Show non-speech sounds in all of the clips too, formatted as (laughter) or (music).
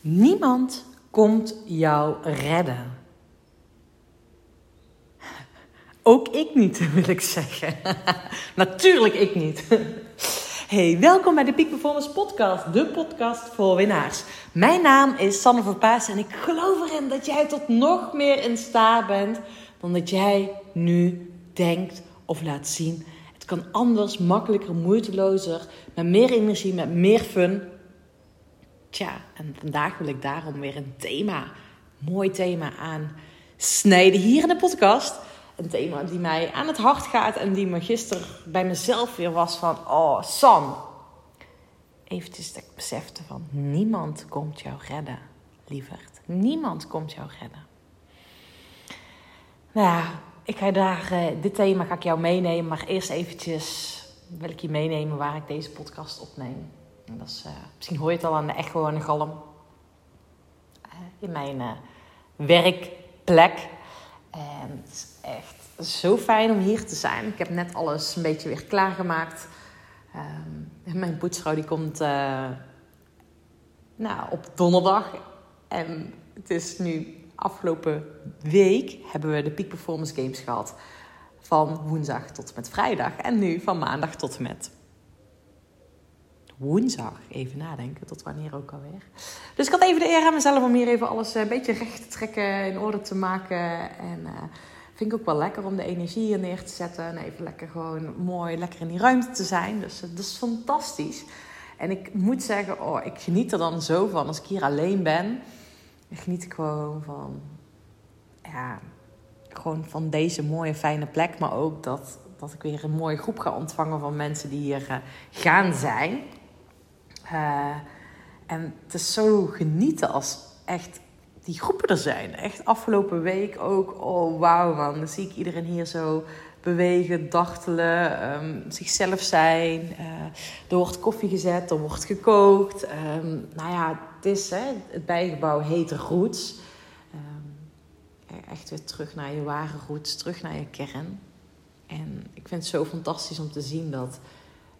Niemand komt jou redden. Ook ik niet, (laughs) wil ik zeggen. (laughs) Natuurlijk ik niet. (laughs) Hey, welkom bij de Peak Performance Podcast, de podcast voor winnaars. Mijn naam is Sanne Verpaas en ik geloof erin dat jij tot nog meer in staat bent dan dat jij nu denkt of laat zien. Het kan anders, makkelijker, moeitelozer, met meer energie, met meer fun. Tja, en vandaag wil ik daarom weer een thema, mooi thema aan snijden hier in de podcast. Een thema die mij aan het hart gaat en die me gisteren bij mezelf weer was van, oh San, eventjes dat ik besefte van, niemand komt jou redden, lieverd. Niemand komt jou redden. Nou ja, ik ga daar, uh, dit thema ga ik jou meenemen, maar eerst eventjes wil ik je meenemen waar ik deze podcast opneem. Dat is, uh, misschien hoor je het al aan de echo en de galm. Uh, in mijn uh, werkplek. En het is echt zo fijn om hier te zijn. Ik heb net alles een beetje weer klaargemaakt. Um, mijn poetsvrouw die komt nou, op donderdag. En het is nu afgelopen week hebben we de Peak Performance Games gehad. Van woensdag tot en met vrijdag. En nu van maandag tot en met woensdag. Even nadenken, tot wanneer ook alweer. Dus ik had even de eer aan mezelf om hier even alles een beetje recht te trekken, in orde te maken. En uh, vind ik ook wel lekker om de energie hier neer te zetten. En even lekker gewoon mooi, lekker in die ruimte te zijn. Dus dat is fantastisch. En ik moet zeggen, oh, ik geniet er dan zo van als ik hier alleen ben. Ik geniet ik gewoon van, ja, gewoon van deze mooie, fijne plek. Maar ook dat, dat ik weer een mooie groep ga ontvangen van mensen die hier gaan zijn. Uh, en het is zo genieten als echt die groepen er zijn. Echt afgelopen week ook. Oh, wauw man. Dan zie ik iedereen hier zo bewegen, dartelen, um, zichzelf zijn. Uh, er wordt koffie gezet, er wordt gekookt. Um, nou ja, het is, hè, het bijgebouw heet Roots. Um, echt weer terug naar je ware roots, terug naar je kern. En ik vind het zo fantastisch om te zien dat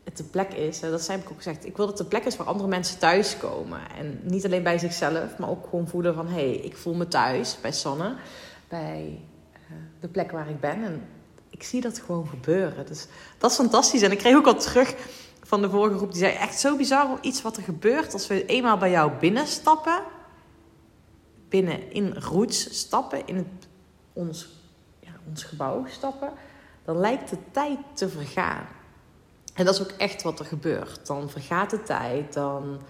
het de plek is, dat heb ik ook gezegd, ik wil dat de plek is waar andere mensen thuiskomen. En niet alleen bij zichzelf, maar ook gewoon voelen van, hé, hey, ik voel me thuis bij Sanne, bij uh, de plek waar ik ben. En ik zie dat gewoon gebeuren. Dus dat is fantastisch. En ik kreeg ook al terug van de vorige groep, die zei, echt zo bizar iets wat er gebeurt als we eenmaal bij jou binnenstappen, binnen in roots stappen, in het, ons, ja, ons gebouw stappen, dan lijkt de tijd te vergaan. En dat is ook echt wat er gebeurt. Dan vergaat de tijd, dan,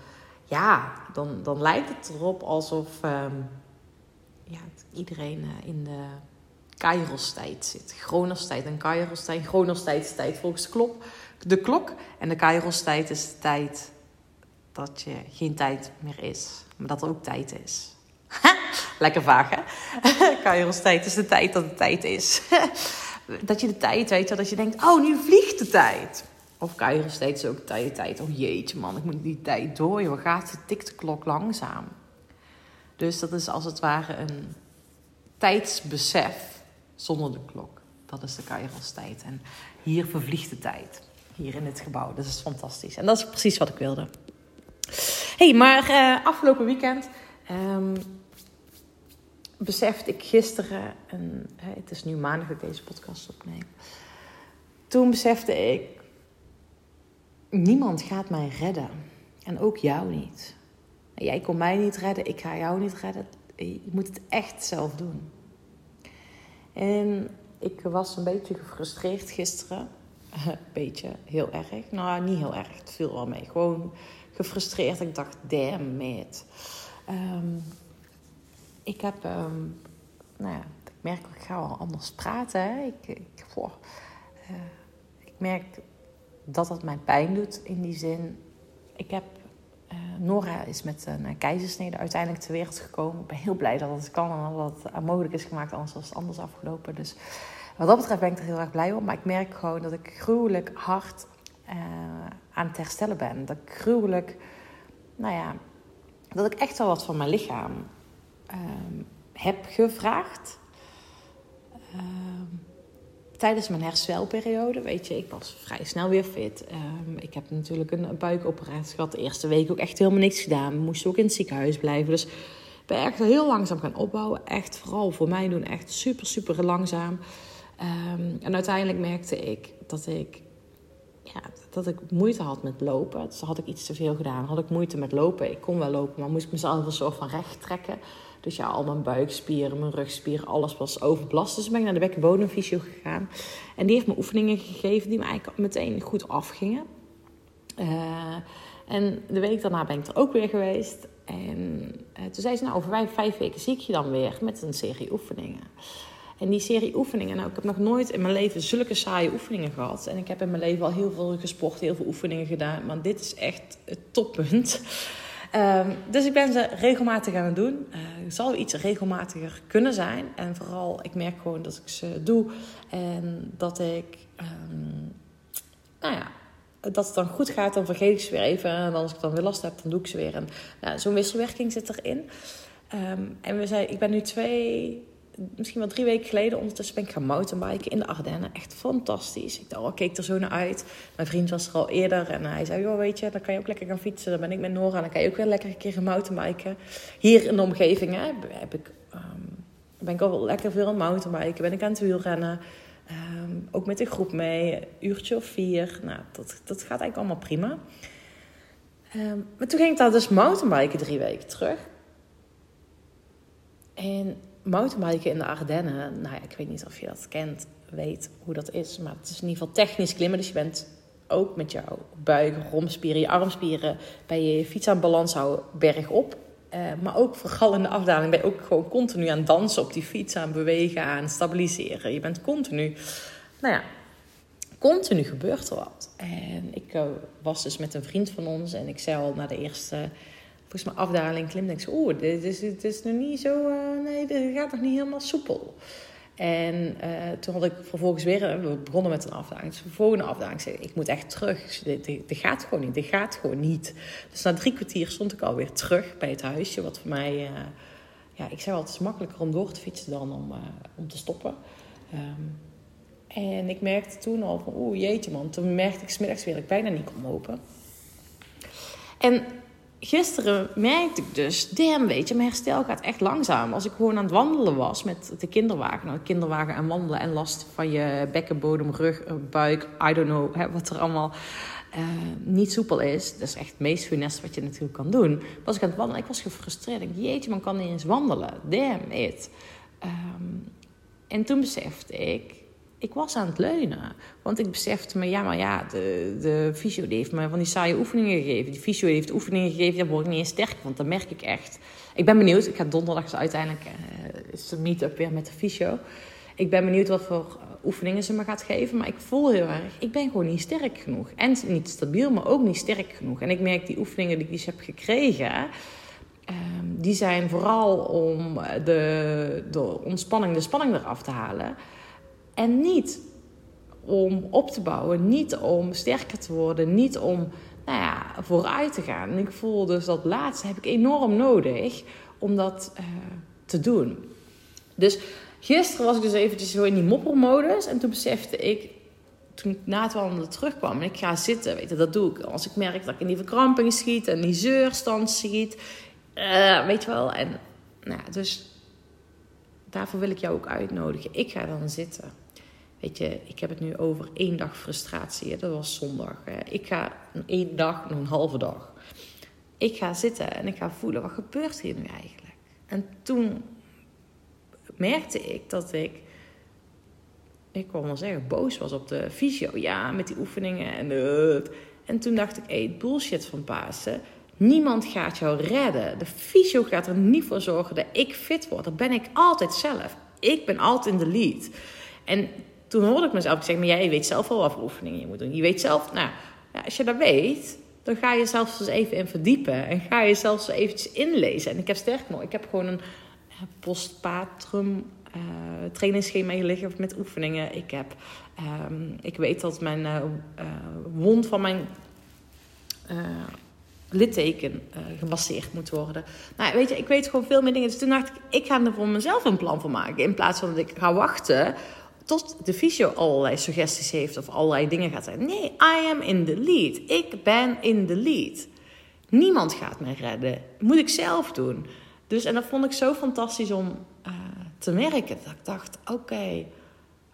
ja, dan, dan lijkt het erop alsof um, ja, iedereen uh, in de Kairos-tijd zit. Chronos-tijd en Kairos-tijd. Chronos-tijd is tijd volgens de klok, de klok. En de Kairos-tijd is de tijd dat je geen tijd meer is, maar dat er ook tijd is. (laughs) Lekker vaag, hè? (laughs) Kairos-tijd is de tijd dat het tijd is. (laughs) dat je de tijd weet, dat je denkt, oh, nu vliegt de tijd. Of Kairos steeds ook tijd, tijd. Oh jeetje man, ik moet die tijd door. Joh, gaat tikt de klok langzaam. Dus dat is als het ware een tijdsbesef zonder de klok. Dat is de Kairos tijd. En hier vervliegt de tijd. Hier in dit gebouw. Dat is fantastisch. En dat is precies wat ik wilde. hey, maar uh, afgelopen weekend um, besefte ik gisteren... En, uh, het is nu maandag dat ik deze podcast opneem. Toen besefte ik niemand gaat mij redden. En ook jou niet. Jij kon mij niet redden, ik ga jou niet redden. Je moet het echt zelf doen. En ik was een beetje gefrustreerd gisteren. (laughs) Een beetje, heel erg. Nou, niet heel erg. Het viel wel mee. Gewoon gefrustreerd. Ik dacht, damn it. Um, ik heb, um, nou ja, ik merk, ik ga wel anders praten. Ik, ik, uh, ik merk dat dat mij pijn doet in die zin. Ik heb, uh, Nora is met een keizersnede uiteindelijk ter wereld gekomen. Ik ben heel blij dat het kan en dat het mogelijk is gemaakt, anders was het anders afgelopen. Dus wat dat betreft ben ik er heel erg blij om. Maar ik merk gewoon dat ik gruwelijk hard aan het herstellen ben. Dat ik gruwelijk, nou ja, dat ik echt wel wat van mijn lichaam uh, heb gevraagd. Tijdens mijn herstelperiode, weet je, ik was vrij snel weer fit. Ehm, ik heb natuurlijk een buikoperatie gehad. De eerste week ook echt helemaal niks gedaan. Moest ook in het ziekenhuis blijven. Dus ik ben echt heel langzaam gaan opbouwen. Echt vooral voor mij doen echt super, super langzaam. Ehm, en uiteindelijk merkte ik dat ik, ja, dat ik moeite had met lopen. Dus had ik iets te veel gedaan. Had ik moeite met lopen. Ik kon wel lopen, maar moest ik mezelf een soort van recht trekken. Dus ja, al mijn buikspieren, mijn rugspieren, alles was overbelast. Dus ben ik naar de bekkenbodemfysio gegaan. En die heeft me oefeningen gegeven die me eigenlijk meteen goed afgingen. Uh, en de week daarna ben ik er ook weer geweest. En uh, toen zei ze, nou, over vijf weken zie ik je dan weer met een serie oefeningen. En die serie oefeningen, nou, ik heb nog nooit in mijn leven zulke saaie oefeningen gehad. En ik heb in mijn leven al heel veel gesport, heel veel oefeningen gedaan. Maar dit is echt het toppunt. Um, dus ik ben ze regelmatig aan het doen. Uh, zal iets regelmatiger kunnen zijn. En vooral, ik merk gewoon dat ik ze doe. En dat ik, um, nou ja, dat het dan goed gaat. Dan vergeet ik ze weer even. En als ik dan weer last heb, dan doe ik ze weer. En nou, zo'n wisselwerking zit erin. Um, en we zijn, ik ben nu twee misschien wel drie weken geleden ondertussen ben ik gaan mountainbiken in de Ardennen. Echt fantastisch. Ik dacht, oh, keek er zo naar uit. Mijn vriend was er al eerder en hij zei, weet je, dan kan je ook lekker gaan fietsen. Dan ben ik met Nora en dan kan je ook weer lekker een keer gaan mountainbiken. Hier in de omgeving hè, heb ik, um, ben ik al lekker veel aan mountainbiken. Ben ik aan het wielrennen. Um, ook met de groep mee, een uurtje of vier. Nou, dat, dat gaat eigenlijk allemaal prima. Um, maar toen ging ik daar dus mountainbiken drie weken terug. En mountainbiken in de Ardennen, nou ja, ik weet niet of je dat kent, weet hoe dat is. Maar het is in ieder geval technisch klimmen. Dus je bent ook met jouw buik, romspieren, je armspieren bij je fiets aan balans houden bergop. Uh, maar ook vooral in de afdaling ben je ook gewoon continu aan dansen op die fiets, aan bewegen, aan stabiliseren. Je bent continu, nou ja, continu gebeurt er wat. En ik uh, was dus met een vriend van ons en ik zei al na de eerste volgens mij afdaling klim, denk ik oeh, dit is, dit is nog niet zo, uh, nee, dit gaat nog niet helemaal soepel. En uh, toen had ik vervolgens weer, we begonnen met een afdaling. Dus de volgende afdaling zei ik, moet echt terug. Dit, dit, dit, gaat gewoon niet, dit gaat gewoon niet. Dus na drie kwartier stond ik alweer terug bij het huisje. Wat voor mij, ja, ik zei altijd, het is makkelijker om door te fietsen dan om, om te stoppen. Um, en ik merkte toen al oeh jeetje man. Toen merkte ik smiddags weer dat ik bijna niet kon lopen. En gisteren merkte ik dus, damn, weet je, mijn herstel gaat echt langzaam. Als ik gewoon aan het wandelen was met de kinderwagen. Nou, kinderwagen en wandelen en last van je bekkenbodem, rug, eh, buik, I don't know, hè, wat er allemaal uh, niet soepel is. Dat is echt het meest funest wat je natuurlijk kan doen. Was ik aan het wandelen, ik was gefrustreerd. Ik jeetje, man kan niet eens wandelen. Damn it. Um, en toen besefte ik, ik was aan het leunen. Want ik besefte me, ja, maar ja, de, de fysio heeft me van die saaie oefeningen gegeven. Die fysio heeft oefeningen gegeven, daar word ik niet eens sterk. Want dat merk ik echt. Ik ben benieuwd. Ik ga donderdag uiteindelijk, uh, is de meet-up weer met de fysio. Ik ben benieuwd wat voor oefeningen ze me gaat geven. Maar ik voel heel erg, ik ben gewoon niet sterk genoeg. En niet stabiel, maar ook niet sterk genoeg. En ik merk die oefeningen die ik dus heb gekregen... Um, die zijn vooral om de, de ontspanning, de spanning eraf te halen... En niet om op te bouwen, niet om sterker te worden, niet om nou ja, vooruit te gaan. En ik voel dus dat laatste heb ik enorm nodig om dat uh, te doen. Dus gisteren was ik dus eventjes zo in die moppermodus en toen besefte ik, toen ik na het wandelen terugkwam en ik ga zitten, weet je, dat doe ik. Als ik merk dat ik in die verkramping schiet en die zeurstand schiet, uh, weet je wel. En nou, dus daarvoor wil ik jou ook uitnodigen. Ik ga dan zitten. Weet je, ik heb het nu over één dag frustratie. Dat was zondag. Ik ga één dag, een halve dag. Ik ga zitten en ik ga voelen, wat gebeurt hier nu eigenlijk? En toen merkte ik dat ik, ik kon wel zeggen, boos was op de fysio. Ja, met die oefeningen en de... En toen dacht ik, hé, bullshit van Pasen. Niemand gaat jou redden. De fysio gaat er niet voor zorgen dat ik fit word. Dat ben ik altijd zelf. Ik ben altijd in de lead. En toen hoorde ik mezelf zeggen, maar jij weet zelf wel wat voor oefeningen je moet doen. Je weet zelf, nou, ja, als je dat weet, dan ga je zelfs eens even in verdiepen. En ga je zelfs eventjes inlezen. En ik heb sterk nog, ik heb gewoon een eh, postpatrum uh, trainingsschema liggen met oefeningen. Ik, heb, um, ik weet dat mijn uh, wond van mijn litteken gemasseerd moet worden. Nou, weet je, ik weet gewoon veel meer dingen. Dus toen dacht ik, ik ga er voor mezelf een plan voor maken. In plaats van dat ik ga wachten tot de fysio allerlei suggesties heeft of allerlei dingen gaat zeggen. Nee, I am in the lead. Ik ben in the lead. Niemand gaat mij redden. Moet ik zelf doen. Dus, en dat vond ik zo fantastisch om uh, te merken. Dat ik dacht, oké,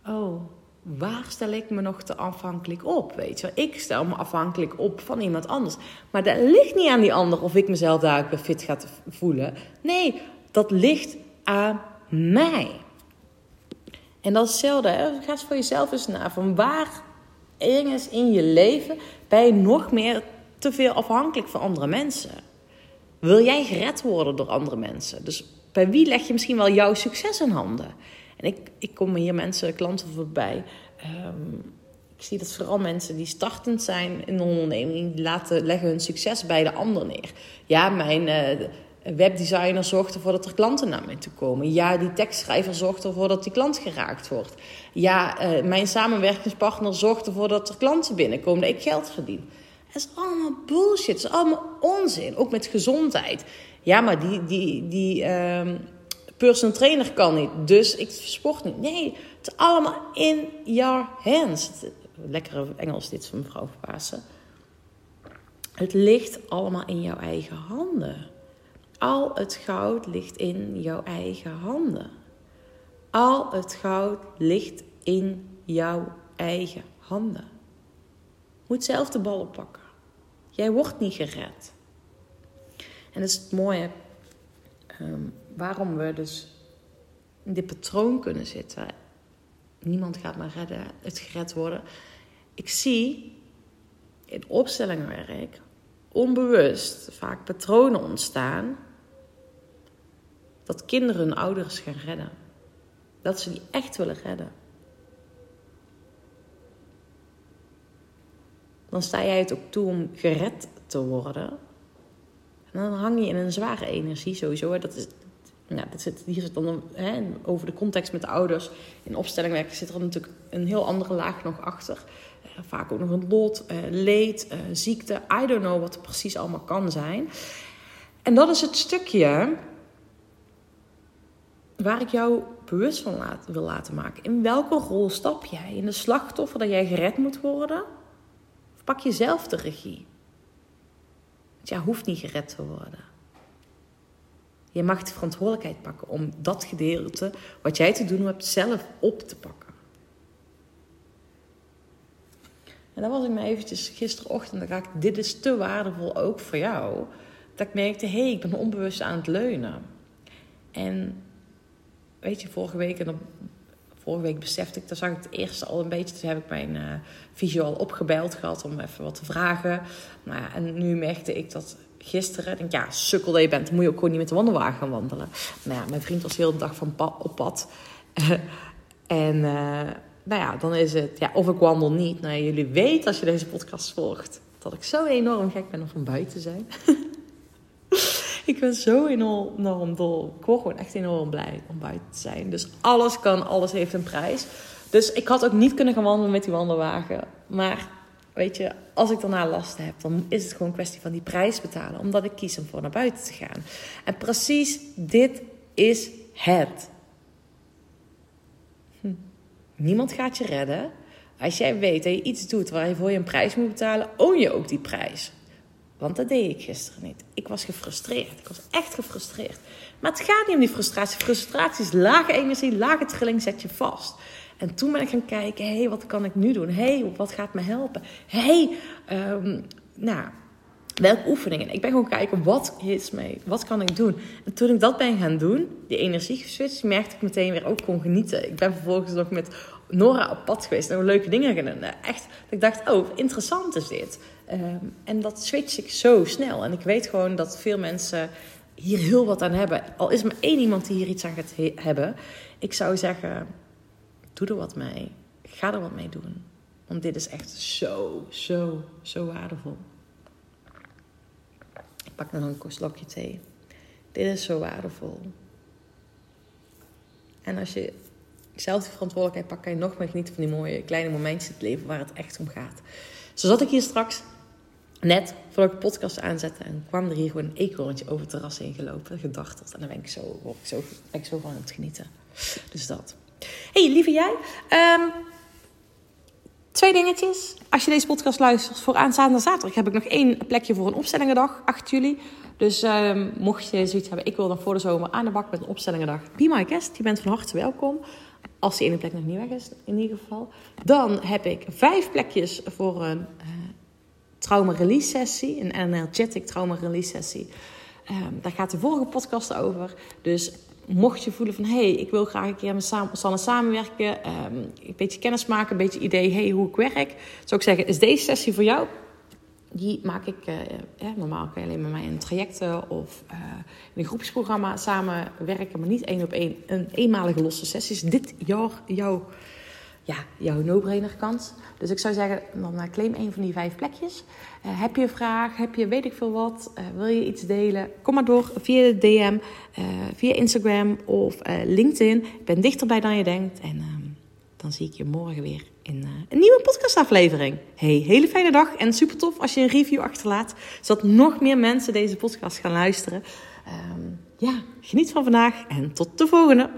oh, waar stel ik me nog te afhankelijk op? Weet je, ik stel me afhankelijk op van iemand anders. Maar dat ligt niet aan die ander of ik mezelf daar fit ga voelen. Nee, dat ligt aan mij. En dat is. Hè? Ga eens voor jezelf eens na. Van waar ergens in je leven ben je nog meer te veel afhankelijk van andere mensen? Wil jij gered worden door andere mensen? Dus bij wie leg je misschien wel jouw succes in handen? En ik, ik kom hier mensen, klanten voorbij. Um, ik zie dat vooral mensen die startend zijn in een onderneming, die laten, leggen hun succes bij de ander neer. Ja, mijn uh, webdesigner zorgt ervoor dat er klanten naar mij toe komen. Ja, die tekstschrijver zorgt ervoor dat die klant geraakt wordt. Ja, uh, mijn samenwerkingspartner zorgt ervoor dat er klanten binnenkomen, dat ik geld verdien. Het is allemaal bullshit, het is allemaal onzin. Ook met gezondheid. Ja, maar die, die, die uh, personal trainer kan niet, dus ik sport niet. Nee, het is allemaal in your hands. Lekkere Engels dit van mevrouw Pasen. Het ligt allemaal in jouw eigen handen. Al het goud ligt in jouw eigen handen. Al het goud ligt in jouw eigen handen. Moet zelf de ballen pakken. Jij wordt niet gered. En dat is het mooie. Um, waarom we dus in dit patroon kunnen zitten. Niemand gaat maar redden, het gered worden. Ik zie in opstellingenwerk onbewust vaak patronen ontstaan dat kinderen hun ouders gaan redden. Dat ze die echt willen redden. Dan sta jij het ook toe om gered te worden. En dan hang je in een zware energie sowieso. Dat is, nou, dat zit, hier zit dan hè, over de context met de ouders. In opstellingwerk zit er natuurlijk een heel andere laag nog achter. Uh, vaak ook nog een lot, uh, leed, uh, ziekte. I don't know wat er precies allemaal kan zijn. En dat is het stukje waar ik jou bewust van laat, wil laten maken. In welke rol stap jij? In de slachtoffer dat jij gered moet worden? Of pak je zelf de regie? Want jij hoeft niet gered te worden. Je mag de verantwoordelijkheid pakken om dat gedeelte wat jij te doen hebt zelf op te pakken. En dan was ik me eventjes gisterochtend, dacht ik, dit is te waardevol ook voor jou. Dat ik merkte, hé, hey, ik ben onbewust aan het leunen. En weet je, vorige week, en vorige week besefte ik, dan zag ik het eerste al een beetje. Toen heb ik mijn uh, al opgebeld gehad om even wat te vragen. Nou ja, en nu merkte ik dat gisteren, denk ja, sukkel dat je bent, dan moet je ook gewoon niet met de wandelwagen gaan wandelen. Nou ja, mijn vriend was heel de dag van op pad. (laughs) en uh, nou ja, dan is het, ja, of ik wandel niet. Nou, jullie weten als je deze podcast volgt, dat ik zo enorm gek ben om van buiten te zijn. (laughs) ik ben zo enorm, dol. Ik word gewoon echt enorm blij om buiten te zijn. Dus alles kan, alles heeft een prijs. Dus ik had ook niet kunnen gaan wandelen met die wandelwagen. Maar weet je, als ik daarna last heb, dan is het gewoon een kwestie van die prijs betalen. Omdat ik kies om voor naar buiten te gaan. En precies dit is het. Hm. Niemand gaat je redden. Als jij weet dat je iets doet waar je een prijs moet betalen, own je ook die prijs. Want dat deed ik gisteren niet. Ik was gefrustreerd. Ik was echt gefrustreerd. Maar het gaat niet om die frustratie. Frustratie is lage energie, lage trilling, zet je vast. En toen ben ik gaan kijken, hé, hey, wat kan ik nu doen? Hé, hey, wat gaat me helpen? Hé, hey, um, nou, welke oefeningen? Ik ben gewoon kijken, wat is mee? Wat kan ik doen? En toen ik dat ben gaan doen, die energie geswitcht, merkte ik meteen weer ook kon genieten. Ik ben vervolgens nog met Nora op pad geweest en leuke dingen gedaan. Echt, ik dacht, oh, interessant is dit. Um, en dat switch ik zo snel. En ik weet gewoon dat veel mensen hier heel wat aan hebben. Al is maar één iemand die hier iets aan gaat hebben. Ik zou zeggen, doe er wat mee. Ga er wat mee doen. Want dit is echt zo, zo, zo waardevol. Ik pak nog een slokje thee. Dit is zo waardevol. En als je zelf de verantwoordelijkheid pakt, kan je nog meer genieten van die mooie kleine momentjes in het leven waar het echt om gaat. Zo zat ik hier straks, net voordat ik de podcast aanzette, en kwam er hier gewoon een eekhoorntje over het terras heen gelopen, gedacht. En dan ben ik zo, ik zo, ik zo van het genieten. Dus dat. hey, lieve jij. Ehm, twee dingetjes. Als je deze podcast luistert voor aanstaande zaterdag... heb ik nog één plekje voor een opstellingendag, 8 juli. Dus ehm, mocht je zoiets hebben... ik wil dan voor de zomer aan de bak met een opstellingendag... be my guest, je bent van harte welkom. Als die ene plek nog niet weg is, in ieder geval. Dan heb ik vijf plekjes voor een uh, trauma release sessie. Een energetic trauma release sessie. Um, daar gaat de vorige podcast over. Dus mocht je voelen van... hé, hey, ik wil graag een keer met Sanne samenwerken... Um, een beetje kennis maken, een beetje idee hey, hoe ik werk... zou ik zeggen, is deze sessie voor jou? Die maak ik... Uh, ja, normaal kan je alleen met mij in trajecten... of uh, in een groepsprogramma samenwerken... maar niet één op één. Een eenmalige losse sessies. Dit jaar jouw ja, jouw no-brainer kans. Dus ik zou zeggen, dan uh, claim een van die vijf plekjes. Heb je een vraag? Heb je weet ik veel wat? Wil je iets delen? Kom maar door via de DM, via Instagram of LinkedIn. Ik ben dichterbij dan je denkt. En ehm, dan zie ik je morgen weer in een nieuwe podcastaflevering. Hey, hele fijne dag en super tof als je een review achterlaat. Zodat nog meer mensen deze podcast gaan luisteren. Um, ja, geniet van vandaag en tot de volgende.